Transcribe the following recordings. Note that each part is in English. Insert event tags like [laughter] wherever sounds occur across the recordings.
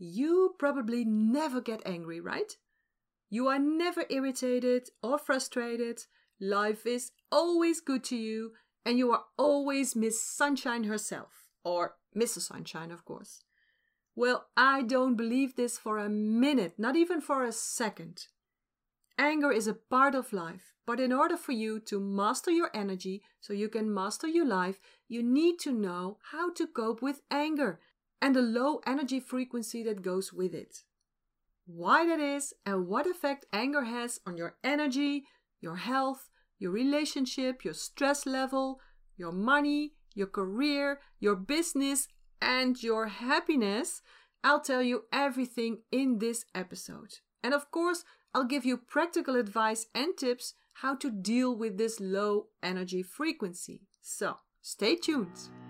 you probably never get angry, right? You are never irritated or frustrated. Life is always good to you, and you are always Miss Sunshine herself, or Mrs. Sunshine, of course. Well, I don't believe this for a minute, not even for a second. Anger is a part of life, but in order for you to master your energy so you can master your life, you need to know how to cope with anger and the low energy frequency that goes with it. Why that is and what effect anger has on your energy, your health, your relationship, your stress level, your money, your career, your business, and your happiness, I'll tell you everything in this episode. And of course, I'll give you practical advice and tips how to deal with this low energy frequency. So, stay tuned.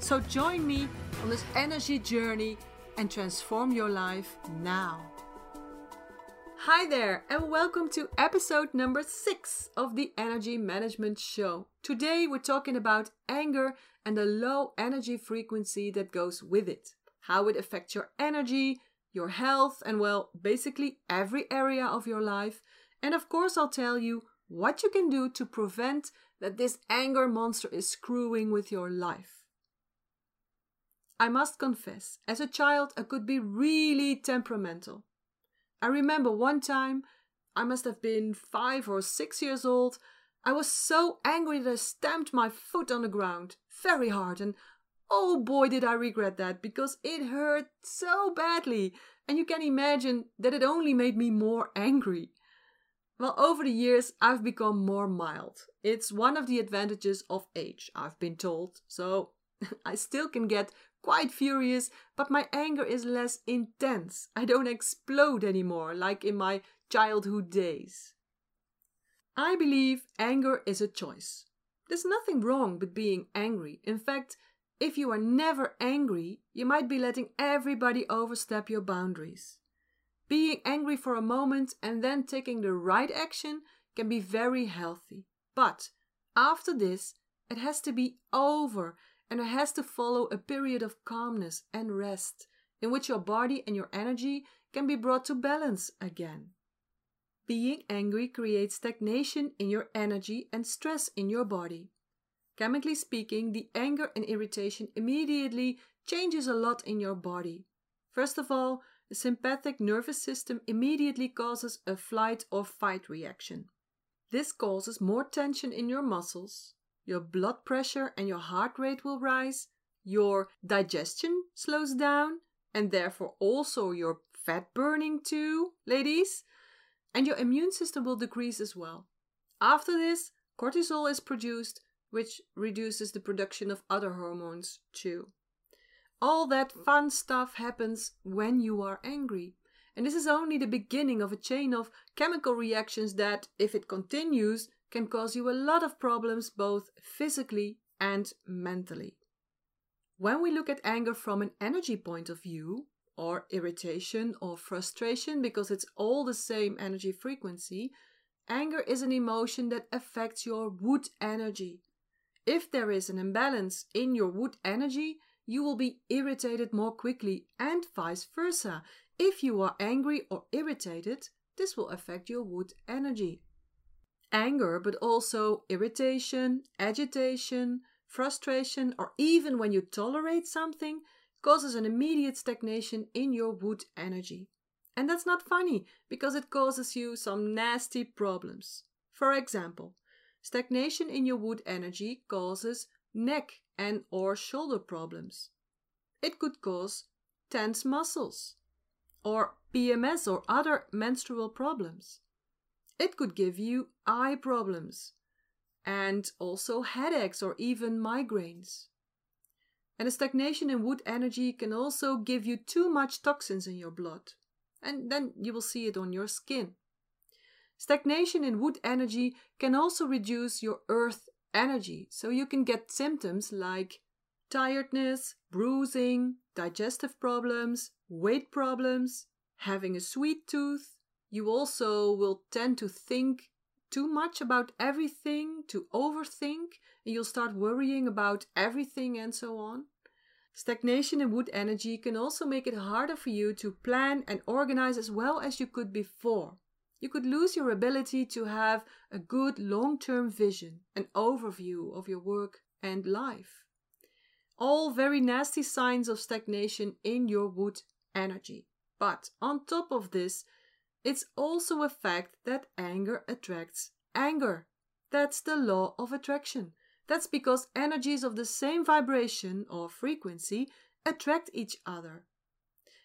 So join me on this energy journey and transform your life now. Hi there, and welcome to episode number six of the Energy Management Show. Today we're talking about anger and the low energy frequency that goes with it, how it affects your energy, your health, and well, basically every area of your life. And of course, I'll tell you what you can do to prevent that this anger monster is screwing with your life. I must confess, as a child, I could be really temperamental. I remember one time, I must have been five or six years old, I was so angry that I stamped my foot on the ground very hard, and oh boy, did I regret that because it hurt so badly, and you can imagine that it only made me more angry. Well, over the years, I've become more mild. It's one of the advantages of age, I've been told. So [laughs] I still can get quite furious, but my anger is less intense. I don't explode anymore like in my childhood days. I believe anger is a choice. There's nothing wrong with being angry. In fact, if you are never angry, you might be letting everybody overstep your boundaries. Being angry for a moment and then taking the right action can be very healthy. But after this, it has to be over and it has to follow a period of calmness and rest in which your body and your energy can be brought to balance again. Being angry creates stagnation in your energy and stress in your body. Chemically speaking, the anger and irritation immediately changes a lot in your body. First of all, the sympathetic nervous system immediately causes a flight or fight reaction. This causes more tension in your muscles, your blood pressure and your heart rate will rise, your digestion slows down, and therefore also your fat burning too, ladies and your immune system will decrease as well. After this, cortisol is produced, which reduces the production of other hormones too. All that fun stuff happens when you are angry. And this is only the beginning of a chain of chemical reactions that, if it continues, can cause you a lot of problems both physically and mentally. When we look at anger from an energy point of view, or irritation or frustration because it's all the same energy frequency, anger is an emotion that affects your wood energy. If there is an imbalance in your wood energy, you will be irritated more quickly, and vice versa. If you are angry or irritated, this will affect your wood energy. Anger, but also irritation, agitation, frustration, or even when you tolerate something, causes an immediate stagnation in your wood energy. And that's not funny because it causes you some nasty problems. For example, stagnation in your wood energy causes neck and or shoulder problems. It could cause tense muscles or PMS or other menstrual problems. It could give you eye problems and also headaches or even migraines. And a stagnation in wood energy can also give you too much toxins in your blood. and then you will see it on your skin. Stagnation in wood energy can also reduce your earth energy, so you can get symptoms like tiredness, bruising, digestive problems, weight problems, having a sweet tooth. You also will tend to think too much about everything, to overthink, and you'll start worrying about everything and so on. Stagnation in wood energy can also make it harder for you to plan and organize as well as you could before. You could lose your ability to have a good long term vision, an overview of your work and life. All very nasty signs of stagnation in your wood energy. But on top of this, it's also a fact that anger attracts anger. That's the law of attraction. That's because energies of the same vibration or frequency attract each other.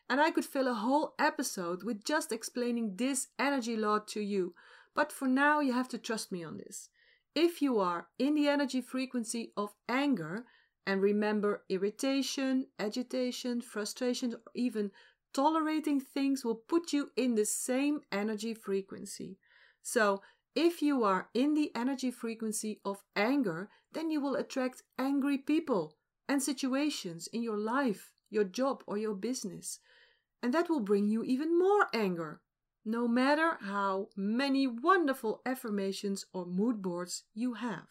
And I could fill a whole episode with just explaining this energy law to you, but for now you have to trust me on this. If you are in the energy frequency of anger, and remember irritation, agitation, frustration, or even tolerating things will put you in the same energy frequency. So, if you are in the energy frequency of anger, then you will attract angry people and situations in your life, your job, or your business. And that will bring you even more anger, no matter how many wonderful affirmations or mood boards you have.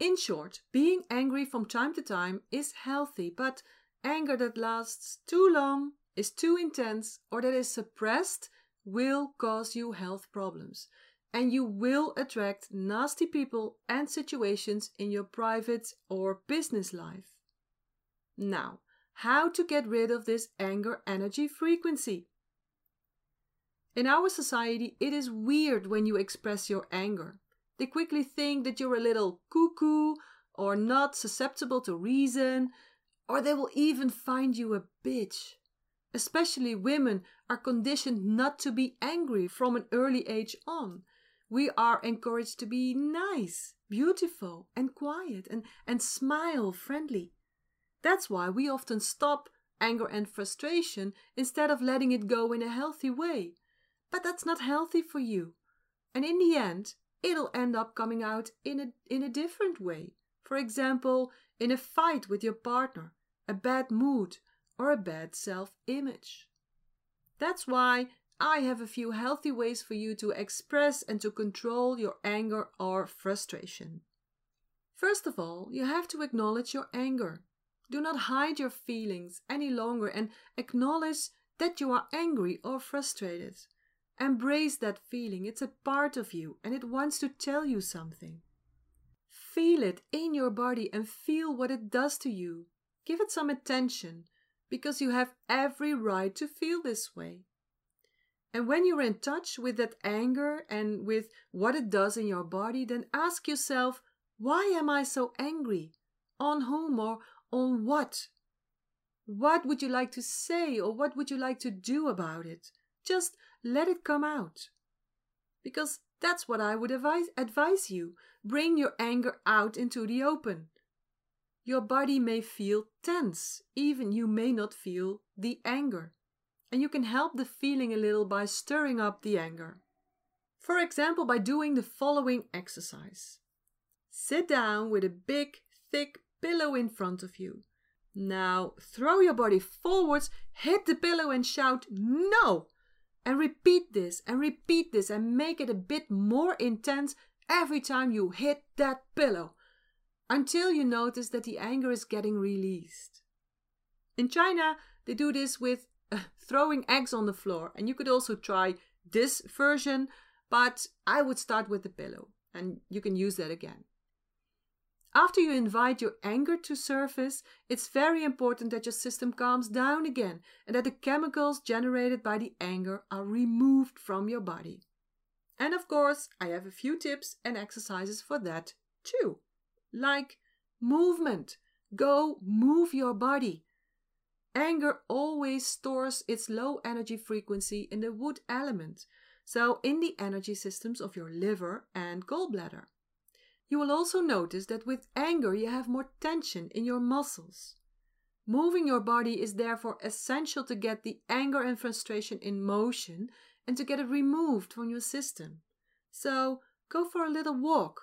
In short, being angry from time to time is healthy, but anger that lasts too long, is too intense, or that is suppressed will cause you health problems. And you will attract nasty people and situations in your private or business life. Now, how to get rid of this anger energy frequency? In our society, it is weird when you express your anger. They quickly think that you're a little cuckoo or not susceptible to reason, or they will even find you a bitch. Especially women are conditioned not to be angry from an early age on. We are encouraged to be nice, beautiful, and quiet, and, and smile friendly. That's why we often stop anger and frustration instead of letting it go in a healthy way. But that's not healthy for you. And in the end, it'll end up coming out in a, in a different way. For example, in a fight with your partner, a bad mood, or a bad self image. That's why I have a few healthy ways for you to express and to control your anger or frustration. First of all, you have to acknowledge your anger. Do not hide your feelings any longer and acknowledge that you are angry or frustrated. Embrace that feeling, it's a part of you and it wants to tell you something. Feel it in your body and feel what it does to you. Give it some attention because you have every right to feel this way. And when you're in touch with that anger and with what it does in your body, then ask yourself, why am I so angry? On whom or on what? What would you like to say or what would you like to do about it? Just let it come out. Because that's what I would advise, advise you. Bring your anger out into the open. Your body may feel tense, even you may not feel the anger. And you can help the feeling a little by stirring up the anger. For example, by doing the following exercise Sit down with a big, thick pillow in front of you. Now throw your body forwards, hit the pillow, and shout, No! And repeat this and repeat this and make it a bit more intense every time you hit that pillow until you notice that the anger is getting released. In China, they do this with uh, throwing eggs on the floor, and you could also try this version, but I would start with the pillow, and you can use that again. After you invite your anger to surface, it's very important that your system calms down again and that the chemicals generated by the anger are removed from your body. And of course, I have a few tips and exercises for that too. Like movement. Go move your body. Anger always stores its low energy frequency in the wood element, so in the energy systems of your liver and gallbladder. You will also notice that with anger you have more tension in your muscles. Moving your body is therefore essential to get the anger and frustration in motion and to get it removed from your system. So go for a little walk,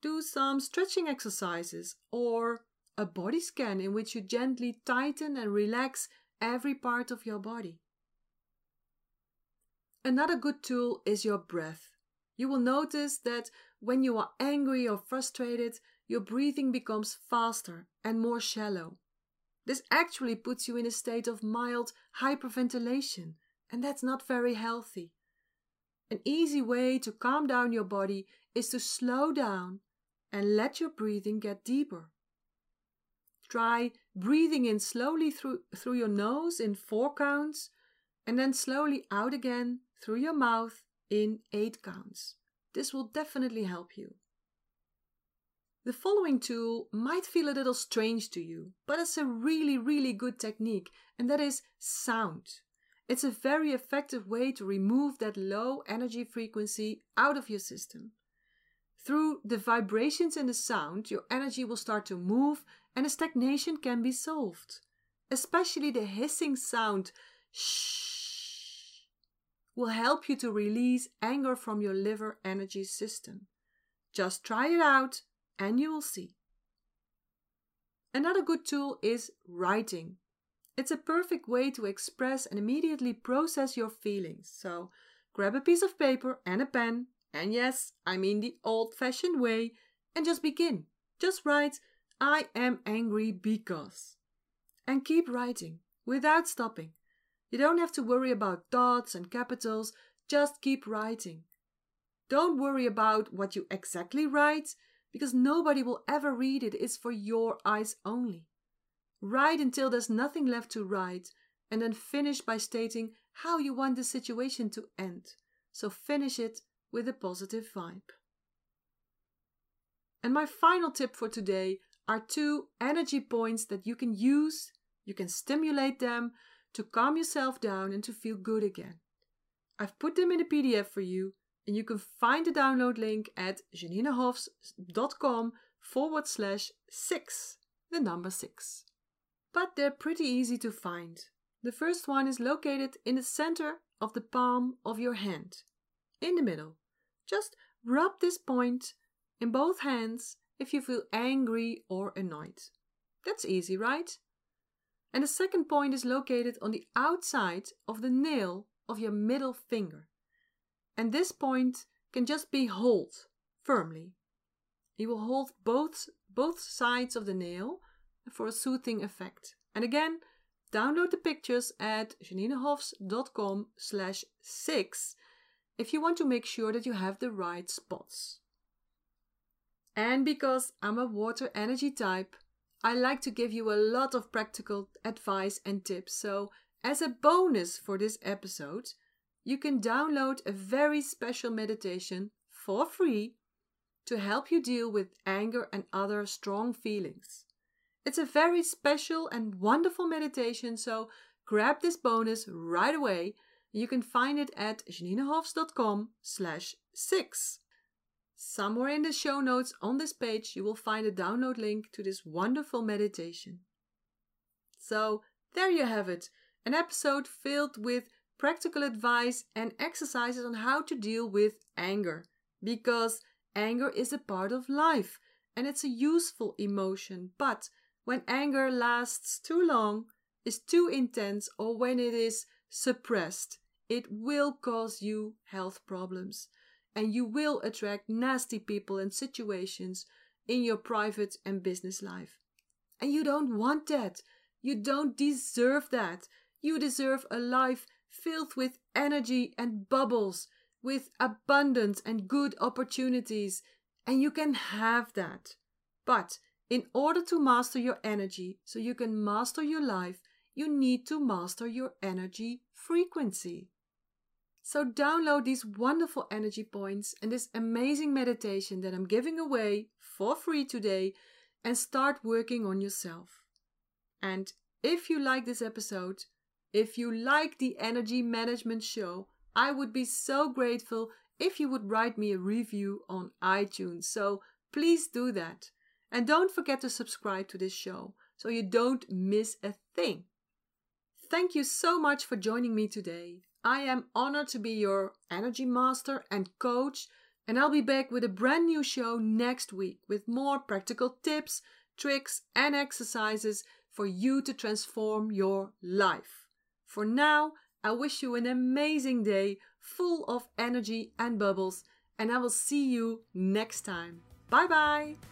do some stretching exercises, or a body scan in which you gently tighten and relax every part of your body. Another good tool is your breath. You will notice that when you are angry or frustrated, your breathing becomes faster and more shallow. This actually puts you in a state of mild hyperventilation, and that's not very healthy. An easy way to calm down your body is to slow down and let your breathing get deeper. Try breathing in slowly through, through your nose in four counts and then slowly out again through your mouth in eight counts. This will definitely help you. The following tool might feel a little strange to you, but it's a really, really good technique, and that is sound. It's a very effective way to remove that low energy frequency out of your system. Through the vibrations in the sound, your energy will start to move and a stagnation can be solved. Especially the hissing sound, shh, will help you to release anger from your liver energy system. Just try it out and you will see. Another good tool is writing. It's a perfect way to express and immediately process your feelings. So grab a piece of paper and a pen, and yes, I mean the old fashioned way, and just begin. Just write, I am angry because. And keep writing without stopping. You don't have to worry about dots and capitals, just keep writing. Don't worry about what you exactly write because nobody will ever read it. It's for your eyes only. Write until there's nothing left to write, and then finish by stating how you want the situation to end. So finish it with a positive vibe. And my final tip for today are two energy points that you can use, you can stimulate them to calm yourself down and to feel good again. I've put them in a PDF for you, and you can find the download link at janinehofs.com forward slash six, the number six. But they're pretty easy to find. The first one is located in the center of the palm of your hand, in the middle. Just rub this point in both hands if you feel angry or annoyed. That's easy, right? And the second point is located on the outside of the nail of your middle finger and this point can just be hold firmly. You will hold both, both sides of the nail for a soothing effect. And again, download the pictures at janinehofs.com slash 6 if you want to make sure that you have the right spots. And because I'm a water energy type, I like to give you a lot of practical advice and tips. So, as a bonus for this episode, you can download a very special meditation for free to help you deal with anger and other strong feelings. It's a very special and wonderful meditation, so grab this bonus right away. You can find it at janinehofs.com slash 6. Somewhere in the show notes on this page, you will find a download link to this wonderful meditation. So, there you have it an episode filled with practical advice and exercises on how to deal with anger because anger is a part of life and it's a useful emotion. But when anger lasts too long, is too intense, or when it is suppressed, it will cause you health problems and you will attract nasty people and situations in your private and business life. And you don't want that. You don't deserve that. You deserve a life filled with energy and bubbles, with abundance and good opportunities. And you can have that. But in order to master your energy, so you can master your life, you need to master your energy frequency. So, download these wonderful energy points and this amazing meditation that I'm giving away for free today and start working on yourself. And if you like this episode, if you like the Energy Management Show, I would be so grateful if you would write me a review on iTunes. So please do that. And don't forget to subscribe to this show so you don't miss a thing. Thank you so much for joining me today. I am honored to be your energy master and coach, and I'll be back with a brand new show next week with more practical tips, tricks, and exercises for you to transform your life. For now, I wish you an amazing day full of energy and bubbles, and I will see you next time. Bye bye!